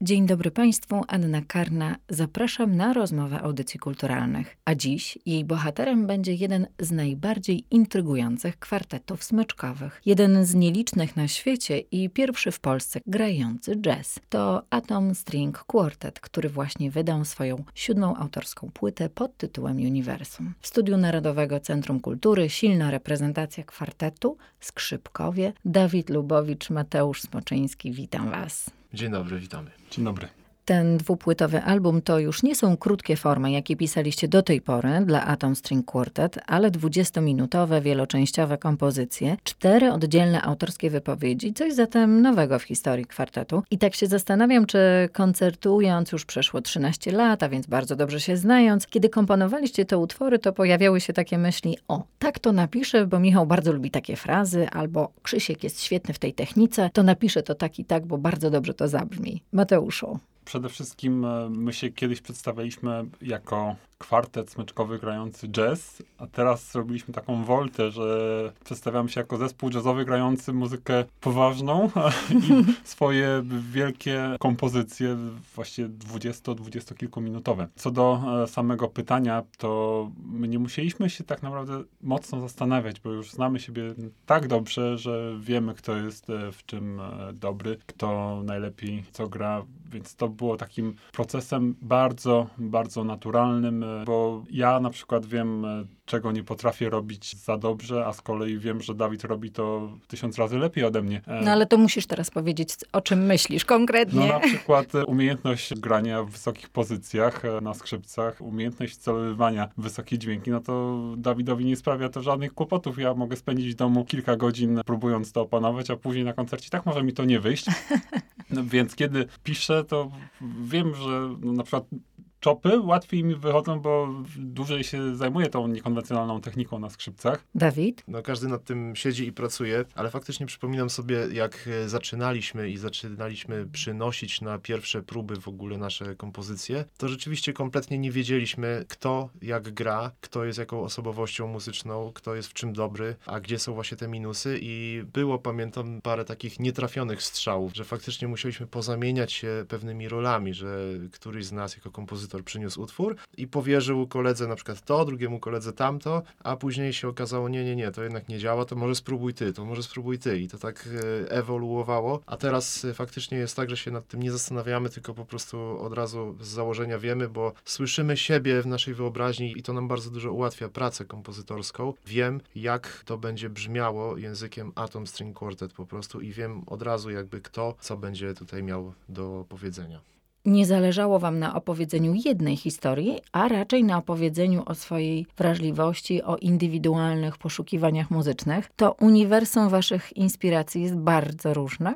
Dzień dobry Państwu, Anna Karna. Zapraszam na rozmowę audycji kulturalnych. A dziś jej bohaterem będzie jeden z najbardziej intrygujących kwartetów smyczkowych. Jeden z nielicznych na świecie i pierwszy w Polsce grający jazz. To Atom String Quartet, który właśnie wydał swoją siódmą autorską płytę pod tytułem Uniwersum. W Studiu Narodowego Centrum Kultury silna reprezentacja kwartetu, skrzypkowie, Dawid Lubowicz, Mateusz Smoczyński. Witam Was. Dzień dobry, witamy. Dzień dobry. Ten dwupłytowy album to już nie są krótkie formy, jakie pisaliście do tej pory dla Atom String Quartet, ale 20-minutowe, wieloczęściowe kompozycje, cztery oddzielne autorskie wypowiedzi, coś zatem nowego w historii kwartetu. I tak się zastanawiam, czy koncertując już przeszło 13 lat, a więc bardzo dobrze się znając, kiedy komponowaliście te utwory, to pojawiały się takie myśli, o, tak to napiszę, bo Michał bardzo lubi takie frazy, albo Krzysiek jest świetny w tej technice, to napiszę to tak i tak, bo bardzo dobrze to zabrzmi. Mateuszu. Przede wszystkim e, my się kiedyś przedstawialiśmy jako kwartet smyczkowy grający jazz, a teraz zrobiliśmy taką woltę, że przedstawiamy się jako zespół jazzowy grający muzykę poważną i swoje wielkie kompozycje, właśnie 20-20 kilkuminutowe. Co do e, samego pytania, to my nie musieliśmy się tak naprawdę mocno zastanawiać, bo już znamy siebie tak dobrze, że wiemy, kto jest e, w czym dobry, kto najlepiej co gra, więc to było takim procesem bardzo, bardzo naturalnym, bo ja na przykład wiem, e, czego nie potrafię robić za dobrze, a z kolei wiem, że Dawid robi to tysiąc razy lepiej ode mnie. E, no ale to musisz teraz powiedzieć, o czym myślisz konkretnie. No na przykład e, umiejętność grania w wysokich pozycjach na skrzypcach, umiejętność celowywania wysokie dźwięki, no to Dawidowi nie sprawia to żadnych kłopotów. Ja mogę spędzić w domu kilka godzin próbując to opanować, a później na koncercie tak może mi to nie wyjść. No, więc kiedy piszę, to wiem, że no, na przykład czopy łatwiej mi wychodzą, bo dłużej się zajmuję tą niekonwencjonalną techniką na skrzypcach. Dawid? No każdy nad tym siedzi i pracuje, ale faktycznie przypominam sobie, jak e, zaczynaliśmy i zaczynaliśmy przynosić na pierwsze próby w ogóle nasze kompozycje, to rzeczywiście kompletnie nie wiedzieliśmy, kto jak gra, kto jest jaką osobowością muzyczną, kto jest w czym dobry, a gdzie są właśnie te minusy i było, pamiętam, parę takich nietrafionych strzałów, że faktycznie musieliśmy pozamieniać się pewnymi rolami, że któryś z nas jako kompozytor przyniósł utwór i powierzył koledze na przykład to, drugiemu koledze tamto, a później się okazało, nie, nie, nie, to jednak nie działa, to może spróbuj ty, to może spróbuj ty. I to tak e, ewoluowało, a teraz e, faktycznie jest tak, że się nad tym nie zastanawiamy, tylko po prostu od razu z założenia wiemy, bo słyszymy siebie w naszej wyobraźni i to nam bardzo dużo ułatwia pracę kompozytorską. Wiem, jak to będzie brzmiało językiem Atom String Quartet po prostu i wiem od razu jakby kto, co będzie tutaj miał do powiedzenia nie zależało wam na opowiedzeniu jednej historii, a raczej na opowiedzeniu o swojej wrażliwości, o indywidualnych poszukiwaniach muzycznych, to uniwersum waszych inspiracji jest bardzo różne.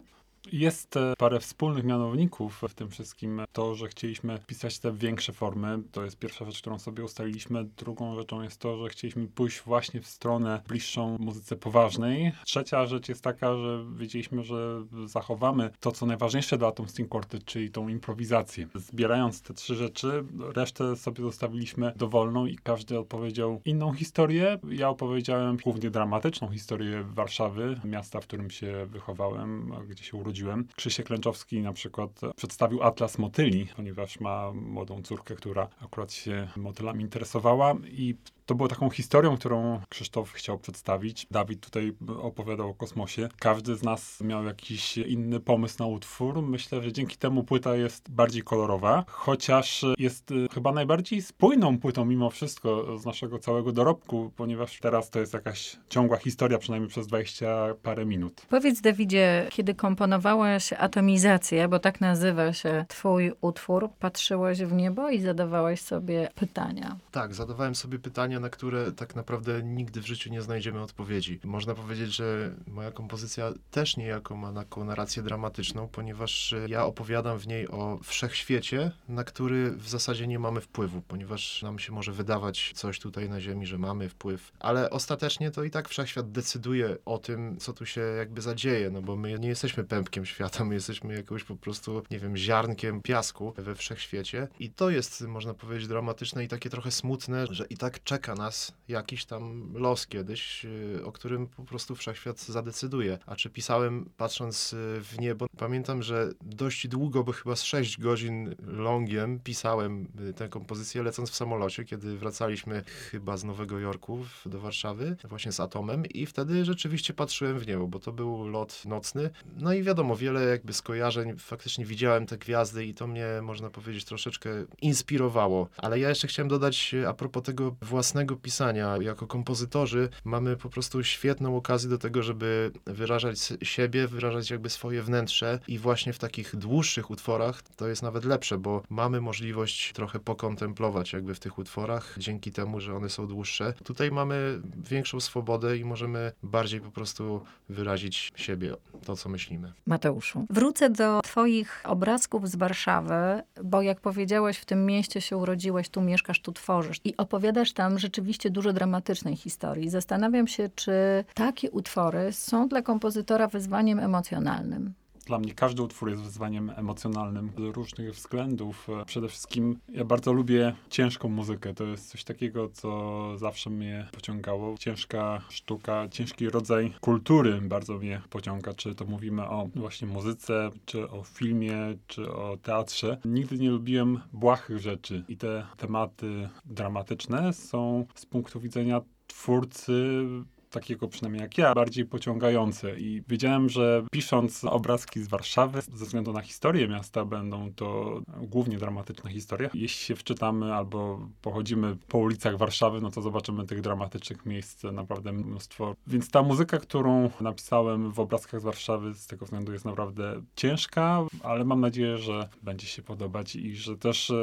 Jest e, parę wspólnych mianowników w tym wszystkim. To, że chcieliśmy pisać te większe formy, to jest pierwsza rzecz, którą sobie ustaliliśmy. Drugą rzeczą jest to, że chcieliśmy pójść właśnie w stronę bliższą muzyce poważnej. Trzecia rzecz jest taka, że wiedzieliśmy, że zachowamy to, co najważniejsze dla Atom String Quartet, czyli tą improwizację. Zbierając te trzy rzeczy, resztę sobie zostawiliśmy dowolną i każdy opowiedział inną historię. Ja opowiedziałem głównie dramatyczną historię Warszawy, miasta, w którym się wychowałem, gdzie się urodziłem prowadziłem. Krzysiek Lęczowski na przykład przedstawił Atlas Motyli, ponieważ ma młodą córkę, która akurat się motylami interesowała i to było taką historią, którą Krzysztof chciał przedstawić. Dawid tutaj opowiadał o kosmosie. Każdy z nas miał jakiś inny pomysł na utwór. Myślę, że dzięki temu płyta jest bardziej kolorowa, chociaż jest y, chyba najbardziej spójną płytą mimo wszystko z naszego całego dorobku, ponieważ teraz to jest jakaś ciągła historia, przynajmniej przez 20 parę minut. Powiedz Dawidzie, kiedy komponowałeś atomizację, bo tak nazywa się twój utwór, patrzyłeś w niebo i zadawałeś sobie pytania. Tak, zadawałem sobie pytania na które tak naprawdę nigdy w życiu nie znajdziemy odpowiedzi. Można powiedzieć, że moja kompozycja też niejako ma taką narrację dramatyczną, ponieważ ja opowiadam w niej o wszechświecie, na który w zasadzie nie mamy wpływu, ponieważ nam się może wydawać coś tutaj na Ziemi, że mamy wpływ, ale ostatecznie to i tak wszechświat decyduje o tym, co tu się jakby zadzieje, no bo my nie jesteśmy pępkiem świata, my jesteśmy jakąś po prostu, nie wiem, ziarnkiem piasku we wszechświecie i to jest, można powiedzieć, dramatyczne i takie trochę smutne, że i tak czeka czeka nas jakiś tam los kiedyś, y, o którym po prostu wszechświat zadecyduje. A czy pisałem patrząc y, w niebo? Pamiętam, że dość długo, bo chyba z 6 godzin longiem pisałem y, tę kompozycję lecąc w samolocie, kiedy wracaliśmy chyba z Nowego Jorku do Warszawy, właśnie z Atomem i wtedy rzeczywiście patrzyłem w niebo, bo to był lot nocny. No i wiadomo, wiele jakby skojarzeń, faktycznie widziałem te gwiazdy i to mnie, można powiedzieć, troszeczkę inspirowało. Ale ja jeszcze chciałem dodać a propos tego własnego pisania. Jako kompozytorzy mamy po prostu świetną okazję do tego, żeby wyrażać siebie, wyrażać jakby swoje wnętrze i właśnie w takich dłuższych utworach to jest nawet lepsze, bo mamy możliwość trochę pokontemplować jakby w tych utworach, dzięki temu, że one są dłuższe. Tutaj mamy większą swobodę i możemy bardziej po prostu wyrazić siebie, to co myślimy. Mateuszu, wrócę do twoich obrazków z Warszawy, bo jak powiedziałeś, w tym mieście się urodziłeś, tu mieszkasz, tu tworzysz i opowiadasz tam rzeczywiście dużo dramatycznej historii. Zastanawiam się, czy takie utwory są dla kompozytora wyzwaniem emocjonalnym. Dla mnie każdy utwór jest wyzwaniem emocjonalnym z różnych względów. Przede wszystkim ja bardzo lubię ciężką muzykę. To jest coś takiego, co zawsze mnie pociągało. Ciężka sztuka, ciężki rodzaj kultury bardzo mnie pociąga. Czy to mówimy o właśnie muzyce, czy o filmie, czy o teatrze. Nigdy nie lubiłem błahych rzeczy i te tematy dramatyczne są z punktu widzenia twórcy takiego przynajmniej jak ja, bardziej pociągające. I wiedziałem, że pisząc obrazki z Warszawy, ze względu na historię miasta, będą to głównie dramatyczne historie. Jeśli się wczytamy albo pochodzimy po ulicach Warszawy, no to zobaczymy tych dramatycznych miejsc naprawdę mnóstwo. Więc ta muzyka, którą napisałem w obrazkach z Warszawy, z tego względu jest naprawdę ciężka, ale mam nadzieję, że będzie się podobać i że też e,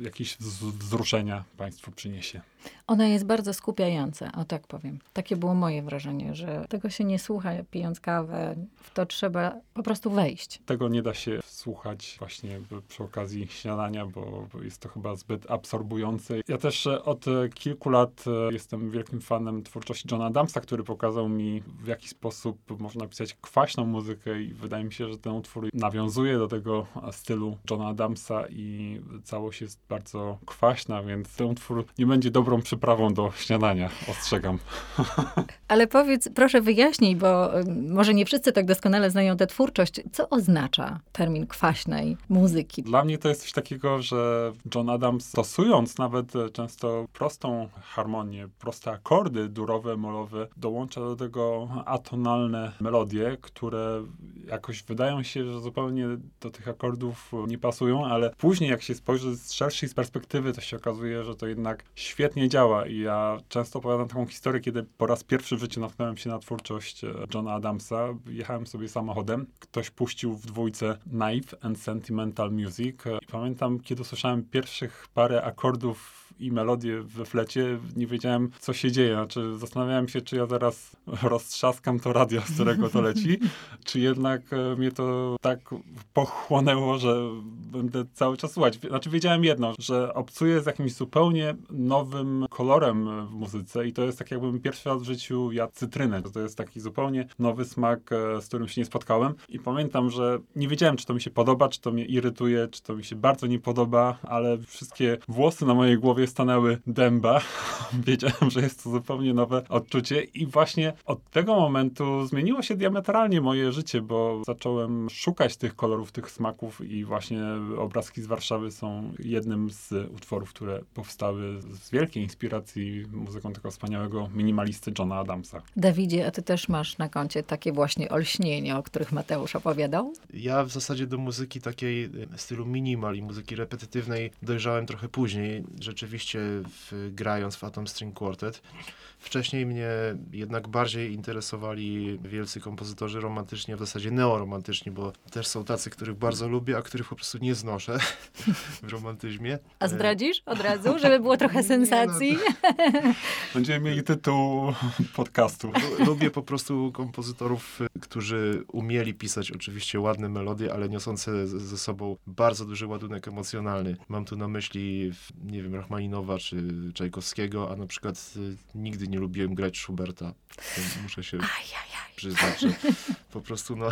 jakieś wzruszenia Państwu przyniesie. Ona jest bardzo skupiająca, o tak powiem. Takie było moje wrażenie, że tego się nie słucha pijąc kawę, w to trzeba po prostu wejść. Tego nie da się słuchać właśnie przy okazji śniadania, bo jest to chyba zbyt absorbujące. Ja też e, od kilku lat e, jestem wielkim fanem twórczości Johna Adamsa, który pokazał mi w jaki sposób można pisać kwaśną muzykę i wydaje mi się, że ten utwór nawiązuje do tego stylu Johna Adamsa i całość jest bardzo kwaśna, więc ten utwór nie będzie dobrą przyprawą do śniadania, ostrzegam. Ale powiedz, proszę wyjaśnij, bo może nie wszyscy tak doskonale znają tę twórczość. Co oznacza termin kwaśnej muzyki? Dla mnie to jest coś takiego, że John Adams stosując nawet e, często prostą harmonię, proste akordy durowe, molowe, dołącza do tego atonalne melodie, które jakoś wydają się, że zupełnie do tych akordów nie pasują, ale później jak się spojrzy z szerszej perspektywy, to się okazuje, że to jednak świetnie działa i ja często opowiadam taką historię, kiedy po raz pierwszy w życiu natknąłem się na twórczość e, Johna Adamsa. Jechałem sobie samochodem, ktoś puścił w dwójce Knife and Sentimental Music e, i pamiętam, kiedy słyszałem pierwszych parę akordów i melodię we flecie, nie wiedziałem, co się dzieje. Znaczy, zastanawiałem się, czy ja zaraz roztrzaskam to radio, z którego to leci, czy jednak e, mnie to tak pochłonęło, że będę cały czas słuchać. Znaczy, wiedziałem jedno, że obcuję z jakimś zupełnie nowym kolorem w muzyce i to jest tak, jakbym pierwszy raz w życiu jadł cytrynę. To jest taki zupełnie nowy smak, e, z którym się nie spotkałem i pamiętam, że nie wiedziałem, czy to mi się podoba, czy to mnie irytuje, czy to mi się bardzo nie podoba, ale wszystkie włosy na mojej głowie stanęły dęba. Wiedziałem, że jest to zupełnie nowe odczucie i właśnie od tego momentu zmieniło się diametralnie moje życie, bo zacząłem szukać tych kolorów, tych smaków i właśnie obrazki z Warszawy są jednym z utworów, które powstały z wielkiej inspiracji muzyką tego wspaniałego minimalisty Johna Adamsa. Dawidzie, a ty też masz na koncie takie właśnie olśnienia, o których Mateusz opowiadał? Ja w zasadzie do muzyki takiej stylu minimal i muzyki repetytywnej dojrzałem trochę później. Rzeczywiście rzeczywiście w, grając w Atom String Quartet. Wcześniej mnie jednak bardziej interesowali wielcy kompozytorzy romantyczni, a w zasadzie neoromantyczni, bo też są tacy, których bardzo lubię, a których po prostu nie znoszę w romantyzmie. A zdradzisz od razu, żeby było trochę sensacji? No, Będziemy mieli tytuł podcastu. Lubię po prostu kompozytorów, którzy umieli pisać oczywiście ładne melodie, ale niosące ze sobą bardzo duży ładunek emocjonalny. Mam tu na myśli, nie wiem, Rachmaninowa czy Czajkowskiego, a na przykład y, nigdy nie lubiłem grać Schuberta. Muszę się przyznać, że po prostu no,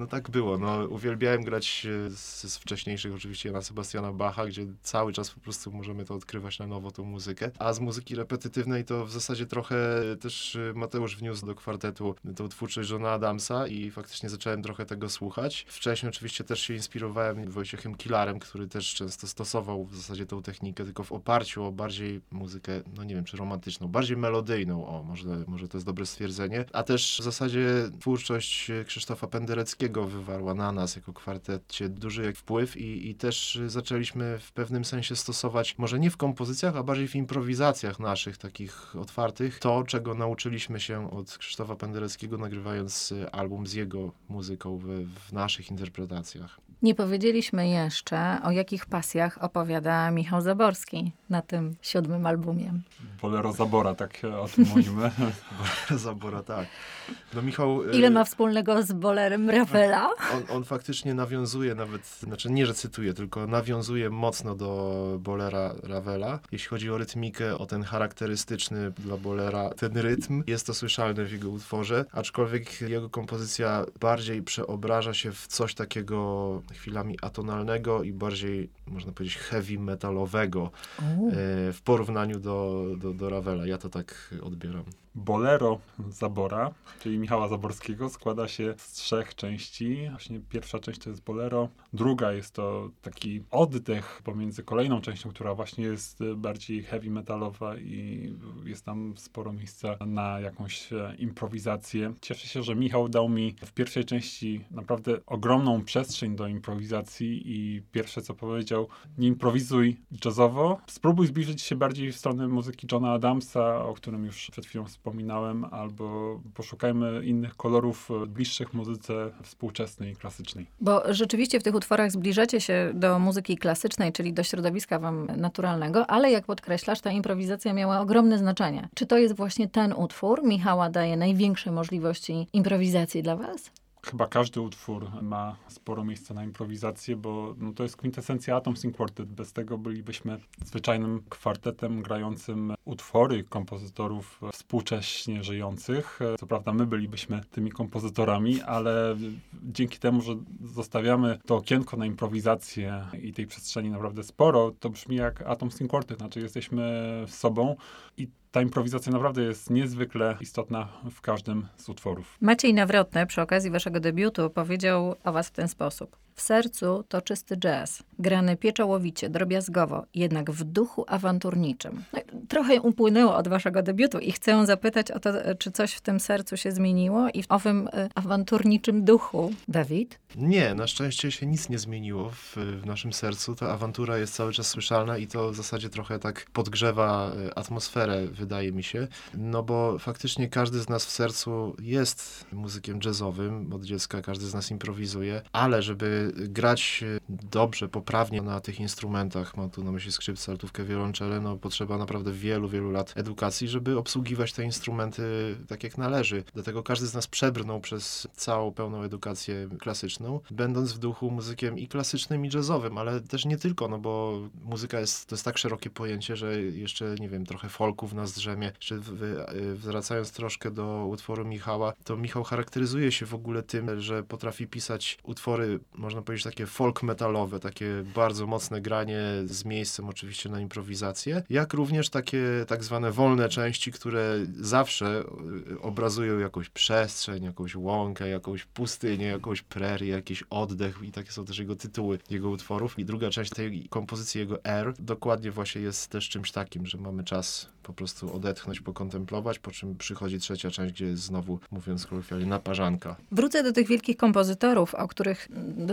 No tak było. No, uwielbiałem grać e, z, z wcześniejszych oczywiście na Sebastiana Bacha, gdzie cały czas po prostu możemy to odkrywać na nowo, tą muzykę. A z muzyki repetytywnej to w zasadzie trochę też e, Mateusz wniósł do kwartetu tą twórczość Johna Adamsa i faktycznie zacząłem trochę tego słuchać. Wcześniej oczywiście też się inspirowałem Wojciechem Kilarem, który też często stosował w zasadzie tą technikę, tylko w oparciu o bardziej muzykę, no nie wiem, czy romantyczną, bardziej melodyjną, o, może, może to jest dobre stwierdzenie. A też w zasadzie twórczość Krzysztofa Pendereckiego wywarła na nas jako kwartecie duży wpływ i, i też zaczęliśmy w pewnym sensie stosować, może nie w kompozycjach, a bardziej w improwizacjach naszych, takich otwartych, to, czego nauczyliśmy się od Krzysztofa Pendereckiego, nagrywając album z jego muzyką w, w naszych interpretacjach. Nie powiedzieliśmy jeszcze, o jakich pasjach opowiada Michał Zaborski na tym siódmym albumie. Bolero Zabora, tak o tym mówimy. Bolero Zabora, tak. No Michał... Ile e, ma wspólnego z bolerem Ravela? On, on faktycznie nawiązuje nawet, znaczy nie, że cytuję, tylko nawiązuje mocno do bolera Ravela. Jeśli chodzi o rytmikę, o ten charakterystyczny dla bolera, ten rytm, jest to słyszalne w jego utworze, aczkolwiek jego kompozycja bardziej przeobraża się w coś takiego chwilami atonalnego i bardziej, można powiedzieć, heavy metalowego e, w porównaniu do, do, do Ravela. Ja to tak odbieram. Bolero Zabora, czyli Michała Zaborskiego, składa się z trzech części. Właśnie pierwsza część to jest Bolero, druga jest to taki oddech pomiędzy kolejną częścią, która właśnie jest bardziej heavy metalowa i jest tam sporo miejsca na jakąś e, improwizację. Cieszę się, że Michał dał mi w pierwszej części naprawdę ogromną przestrzeń do improwizacji i pierwsze co powiedział, nie improwizuj jazzowo, spróbuj zbliżyć się bardziej w stronę muzyki Johna Adamsa, o którym już przed chwilą wspominałem, albo poszukajmy innych kolorów bliższych muzyce współczesnej, klasycznej. Bo rzeczywiście w tych utworach zbliżacie się do muzyki klasycznej, czyli do środowiska wam naturalnego, ale jak podkreślasz, ta improwizacja miała ogromne znaczenie. Czy to jest właśnie ten utwór? Michała daje największe możliwości improwizacji dla was? Chyba każdy utwór ma sporo miejsca na improwizację, bo no, to jest kwintesencja Atom Sing Quartet. Bez tego bylibyśmy zwyczajnym kwartetem grającym utwory kompozytorów współcześnie żyjących. Co prawda my bylibyśmy tymi kompozytorami, ale dzięki temu, że zostawiamy to okienko na improwizację i tej przestrzeni naprawdę sporo, to brzmi jak Atom Sing Quartet. Znaczy jesteśmy sobą i ta improwizacja naprawdę jest niezwykle istotna w każdym z utworów. Maciej Nawrotny przy okazji waszego debiutu powiedział o was w ten sposób. W sercu to czysty jazz, grany pieczołowicie, drobiazgowo, jednak w duchu awanturniczym. No, trochę upłynęło od waszego debiutu i chcę zapytać o to, czy coś w tym sercu się zmieniło i w owym y, awanturniczym duchu. Dawid? Nie, na szczęście się nic nie zmieniło w, w, naszym sercu. Ta awantura jest cały czas słyszalna i to w zasadzie trochę tak podgrzewa y, atmosferę, wydaje mi się. No bo faktycznie każdy z nas w sercu jest muzykiem jazzowym. Od dziecka każdy z nas improwizuje, ale żeby grać dobrze, poprawnie na tych instrumentach, mam tu na myśli skrzypce, altówkę, wiolonczele, no potrzeba naprawdę wielu, wielu lat edukacji, żeby obsługiwać te instrumenty tak jak należy. Dlatego każdy z nas przebrnął przez całą pełną edukację klasyczną, będąc w duchu muzykiem i klasycznym, i jazzowym, ale też nie tylko, no bo muzyka jest, to jest tak szerokie pojęcie, że jeszcze, nie wiem, trochę folku w nas drzemie. Jeszcze wracając troszkę do utworu Michała, to Michał charakteryzuje się w ogóle tym, że potrafi pisać utwory, można można powiedzieć, takie folk metalowe, takie bardzo mocne granie z miejscem oczywiście na improwizację, jak również takie tak zwane wolne części, które zawsze y, obrazują jakąś przestrzeń, jakąś łąkę, jakąś pustynię, jakąś prerię, jakiś oddech i takie są też jego tytuły, jego utworów. I druga część tej kompozycji, jego R, dokładnie właśnie jest też czymś takim, że mamy czas po prostu odetchnąć, pokontemplować, po czym przychodzi trzecia część, gdzie jest znowu, mówiąc kolokwialnie, naparzanka. Wrócę do tych wielkich kompozytorów, o których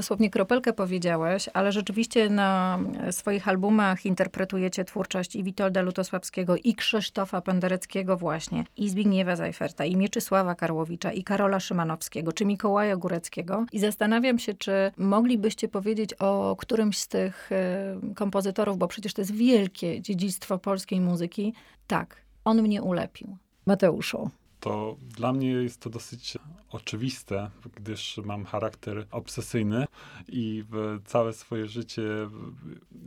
dosłownie kropelkę powiedziałeś, ale rzeczywiście na swoich albumach interpretujecie twórczość i Witolda Lutosławskiego, i Krzysztofa Pendereckiego właśnie, i Zbigniewa Zajferta, i Mieczysława Karłowicza, i Karola Szymanowskiego, czy Mikołaja Góreckiego. I zastanawiam się, czy moglibyście powiedzieć o którymś z tych y, kompozytorów, bo przecież to jest wielkie dziedzictwo polskiej muzyki. Tak, on mnie ulepił. Mateuszu to dla mnie jest to dosyć oczywiste, gdyż mam charakter obsesyjny i w całe swoje życie,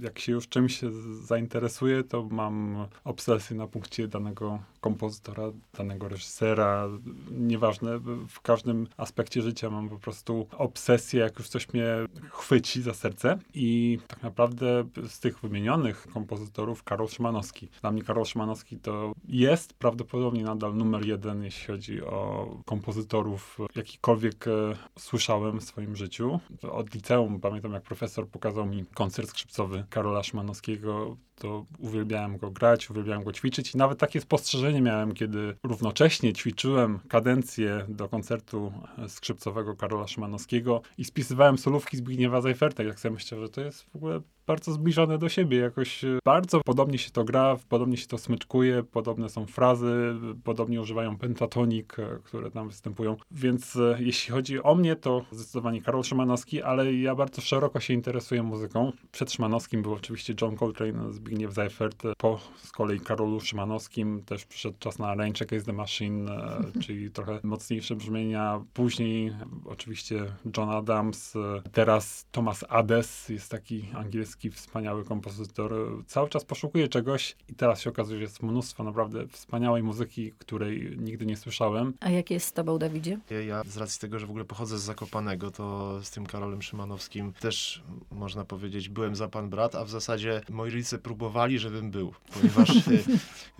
jak się już czymś zainteresuję, to mam obsesję na punkcie danego kompozytora, danego reżysera, nieważne, w każdym aspekcie życia mam po prostu obsesję, jak już coś mnie chwyci za serce i tak naprawdę z tych wymienionych kompozytorów Karol Szymanowski. Dla mnie Karol Szymanowski to jest prawdopodobnie nadal numer jeden, jeśli chodzi o kompozytorów, jakikolwiek e, słyszałem w swoim życiu. Od liceum pamiętam, jak profesor pokazał mi koncert skrzypcowy Karola Szymanowskiego to uwielbiałem go grać, uwielbiałem go ćwiczyć i nawet takie spostrzeżenie miałem, kiedy równocześnie ćwiczyłem kadencję do koncertu skrzypcowego Karola Szymanowskiego i spisywałem solówki Zbigniewa Zajferta. Jak sobie myślę, że to jest w ogóle bardzo zbliżone do siebie. Jakoś e, bardzo podobnie się to gra, podobnie się to smyczkuje, podobne są frazy, podobnie używają pentatonik, e, które tam występują. Więc e, jeśli chodzi o mnie, to zdecydowanie Karol Szymanowski, ale ja bardzo szeroko się interesuję muzyką. Przed Szymanowskim był oczywiście John Coltrane, Zbigniew Seifert. Po z kolei Karolu Szymanowskim też przyszedł czas na Check is the Machine, czyli trochę mocniejsze brzmienia. Później oczywiście John Adams, teraz Thomas Ades, jest taki angielski wspaniały kompozytor. Cały czas poszukuje czegoś i teraz się okazuje, że jest mnóstwo naprawdę wspaniałej muzyki, której nigdy nie słyszałem. A jak jest z tobą, Dawidzie? Ja z racji tego, że w ogóle pochodzę z Zakopanego, to z tym Karolem Szymanowskim też można powiedzieć, byłem za pan brat, a w zasadzie moi rodzice próbowali, żebym był, ponieważ y,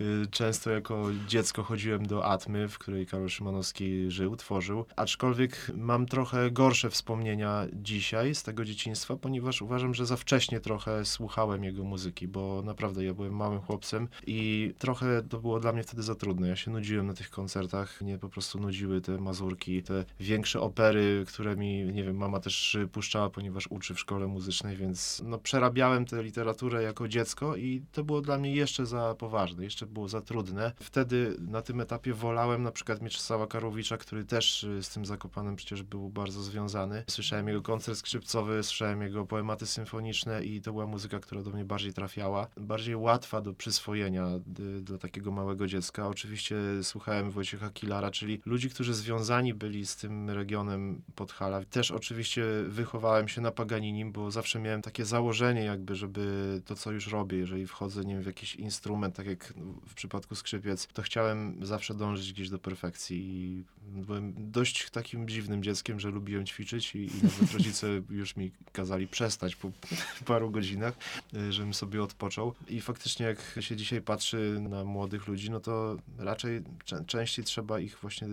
y, często jako dziecko chodziłem do Atmy, w której Karol Szymanowski żył, tworzył, aczkolwiek mam trochę gorsze wspomnienia dzisiaj z tego dzieciństwa, ponieważ uważam, że za wcześnie trochę słuchałem jego muzyki, bo naprawdę ja byłem małym chłopcem i trochę to było dla mnie wtedy za trudne. Ja się nudziłem na tych koncertach, mnie po prostu nudziły te mazurki, te większe opery, które mi, nie wiem, mama też puszczała, ponieważ uczy w szkole muzycznej, więc no przerabiałem tę literaturę jako dziecko i to było dla mnie jeszcze za poważne, jeszcze było za trudne. Wtedy na tym etapie wolałem na przykład Mieczysława Karowicza, który też z tym Zakopanem przecież był bardzo związany. Słyszałem jego koncert skrzypcowy, słyszałem jego poematy symfoniczne i to była muzyka, która do mnie bardziej trafiała, bardziej łatwa do przyswojenia dla takiego małego dziecka. Oczywiście słuchałem Wojciecha Kilara, czyli ludzi, którzy związani byli z tym regionem Podhala. Też oczywiście wychowałem się na Paganinim, bo zawsze miałem takie założenie jakby, żeby to, co już robię, jeżeli wchodzę, nie wiem, w jakiś instrument, tak jak w przypadku skrzypiec, to chciałem zawsze dążyć gdzieś do perfekcji i byłem dość takim dziwnym dzieckiem, że lubiłem ćwiczyć i, i nawet rodzice już mi kazali przestać po paru godzinach, y, żebym sobie odpoczął. I faktycznie jak się dzisiaj patrzy na młodych ludzi, no to raczej częściej trzeba ich właśnie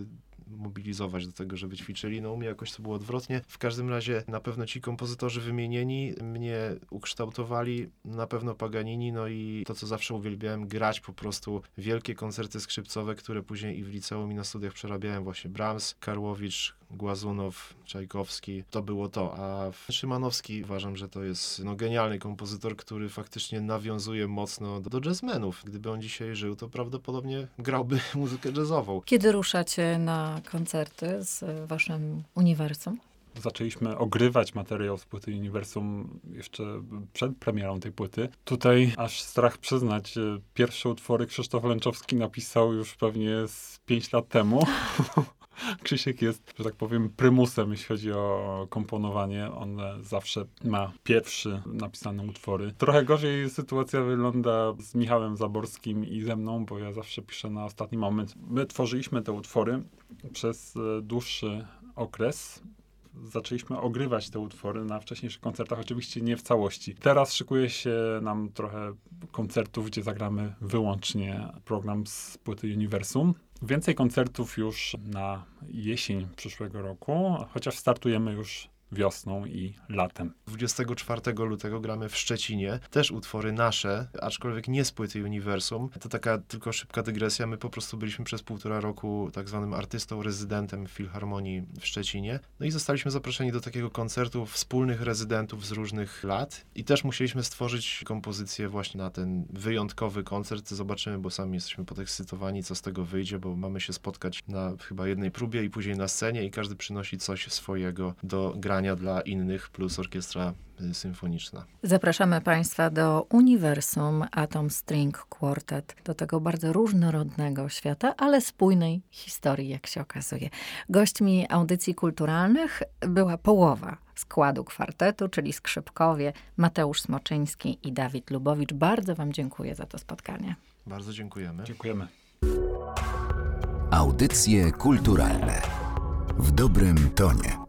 mobilizować do tego, żeby ćwiczyli. No u mnie jakoś to było odwrotnie. W każdym razie na pewno ci kompozytorzy wymienieni mnie ukształtowali, na pewno Paganini, no i to, co zawsze uwielbiałem, grać po prostu wielkie koncerty skrzypcowe, które później i w liceum i na studiach przerabiałem właśnie Brahms, Karłowicz, Głazunow, Czajkowski, to było to. A Szymanowski uważam, że to jest no, genialny kompozytor, który faktycznie nawiązuje mocno do, do jazzmenów. Gdyby on dzisiaj żył, to prawdopodobnie grałby muzykę jazzową. Kiedy ruszacie na koncerty z waszym uniwersum? zaczęliśmy ogrywać materiał z płyty Uniwersum jeszcze przed premierą tej płyty. Tutaj aż strach przyznać, pierwsze utwory Krzysztof Lęczowski napisał już pewnie z 5 lat temu. Krzysiek jest, że tak powiem, prymusem, jeśli chodzi o komponowanie. On zawsze ma pierwszy napisane utwory. Trochę gorzej sytuacja wygląda z Michałem Zaborskim i ze mną, bo ja zawsze piszę na ostatni moment. My tworzyliśmy te utwory przez e, dłuższy okres zaczęliśmy ogrywać te utwory na wcześniejszych koncertach, oczywiście nie w całości. Teraz szykuje się nam trochę koncertów, gdzie zagramy wyłącznie program z płyty Uniwersum. Więcej koncertów już na jesień przyszłego roku, chociaż startujemy już wiosną i latem. 24 lutego gramy w Szczecinie, też utwory nasze, aczkolwiek nie z płyty Uniwersum. To taka tylko szybka dygresja, my po prostu byliśmy przez półtora roku tak zwanym artystą rezydentem w Filharmonii w Szczecinie. No i zostaliśmy zaproszeni do takiego koncertu wspólnych rezydentów z różnych lat i też musieliśmy stworzyć kompozycję właśnie na ten wyjątkowy koncert. Zobaczymy, bo sami jesteśmy podekscytowani, co z tego wyjdzie, bo mamy się spotkać na chyba jednej próbie i później na scenie i każdy przynosi coś swojego do grania dla innych, plus orkiestra symfoniczna. Zapraszamy Państwa do Uniwersum Atom String Quartet, do tego bardzo różnorodnego świata, ale spójnej historii, jak się okazuje. Gośćmi audycji kulturalnych była połowa składu kwartetu, czyli skrzypkowie Mateusz Smoczyński i Dawid Lubowicz. Bardzo Wam dziękuję za to spotkanie. Bardzo dziękujemy. Dziękujemy. Audycje kulturalne w dobrym tonie.